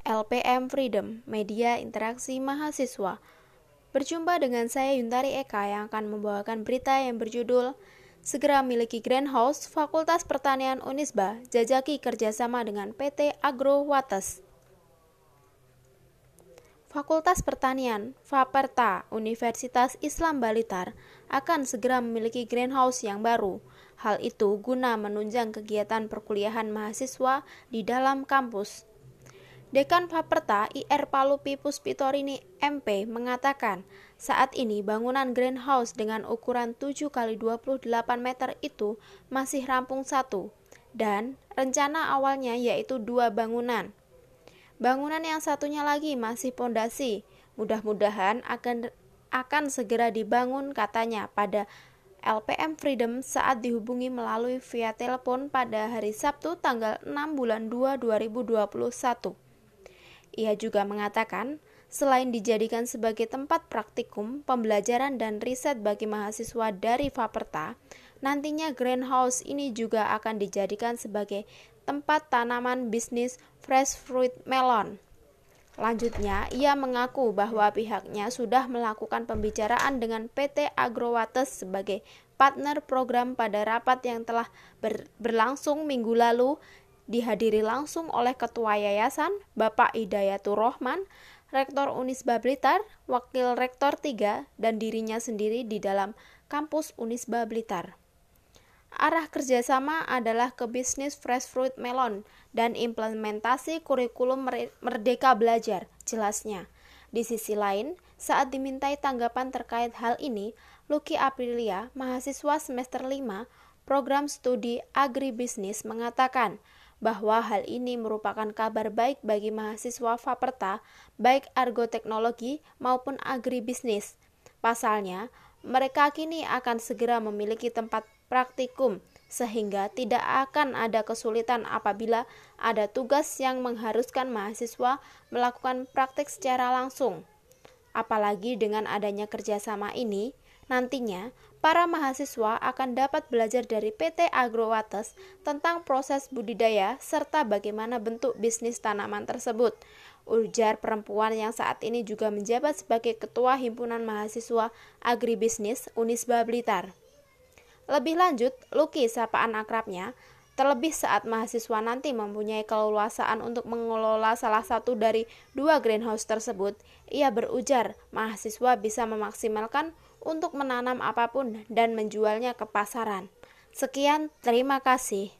LPM Freedom, Media Interaksi Mahasiswa. Berjumpa dengan saya Yuntari Eka yang akan membawakan berita yang berjudul Segera miliki Greenhouse, Fakultas Pertanian Unisba, jajaki kerjasama dengan PT Agro Wates. Fakultas Pertanian, Faperta, Universitas Islam Balitar akan segera memiliki greenhouse yang baru. Hal itu guna menunjang kegiatan perkuliahan mahasiswa di dalam kampus. Dekan Faperta IR Palu Pipus Pitorini MP mengatakan, saat ini bangunan greenhouse dengan ukuran 7 x 28 meter itu masih rampung satu, dan rencana awalnya yaitu dua bangunan. Bangunan yang satunya lagi masih pondasi, mudah-mudahan akan akan segera dibangun katanya pada LPM Freedom saat dihubungi melalui via telepon pada hari Sabtu tanggal 6 bulan 2 2021. Ia juga mengatakan, selain dijadikan sebagai tempat praktikum, pembelajaran dan riset bagi mahasiswa dari Faperta, nantinya greenhouse ini juga akan dijadikan sebagai tempat tanaman bisnis fresh fruit melon. Lanjutnya, ia mengaku bahwa pihaknya sudah melakukan pembicaraan dengan PT Agrowates sebagai partner program pada rapat yang telah ber berlangsung minggu lalu dihadiri langsung oleh Ketua Yayasan Bapak Hidayatur Rohman, Rektor Unisba Blitar, Wakil Rektor 3, dan dirinya sendiri di dalam kampus Unisba Blitar. Arah kerjasama adalah ke bisnis fresh fruit melon dan implementasi kurikulum Merdeka Belajar, jelasnya. Di sisi lain, saat dimintai tanggapan terkait hal ini, Luki Aprilia, mahasiswa semester 5, program studi agribisnis mengatakan, bahwa hal ini merupakan kabar baik bagi mahasiswa Faperta, baik argo teknologi maupun agribisnis. Pasalnya, mereka kini akan segera memiliki tempat praktikum sehingga tidak akan ada kesulitan apabila ada tugas yang mengharuskan mahasiswa melakukan praktik secara langsung. Apalagi dengan adanya kerjasama ini, nantinya para mahasiswa akan dapat belajar dari PT Agrowates tentang proses budidaya serta bagaimana bentuk bisnis tanaman tersebut. Ujar perempuan yang saat ini juga menjabat sebagai Ketua Himpunan Mahasiswa Agribisnis Unisba Blitar. Lebih lanjut, Luki sapaan akrabnya, terlebih saat mahasiswa nanti mempunyai keleluasaan untuk mengelola salah satu dari dua greenhouse tersebut, ia berujar mahasiswa bisa memaksimalkan untuk menanam apa pun dan menjualnya ke pasaran. Sekian, terima kasih.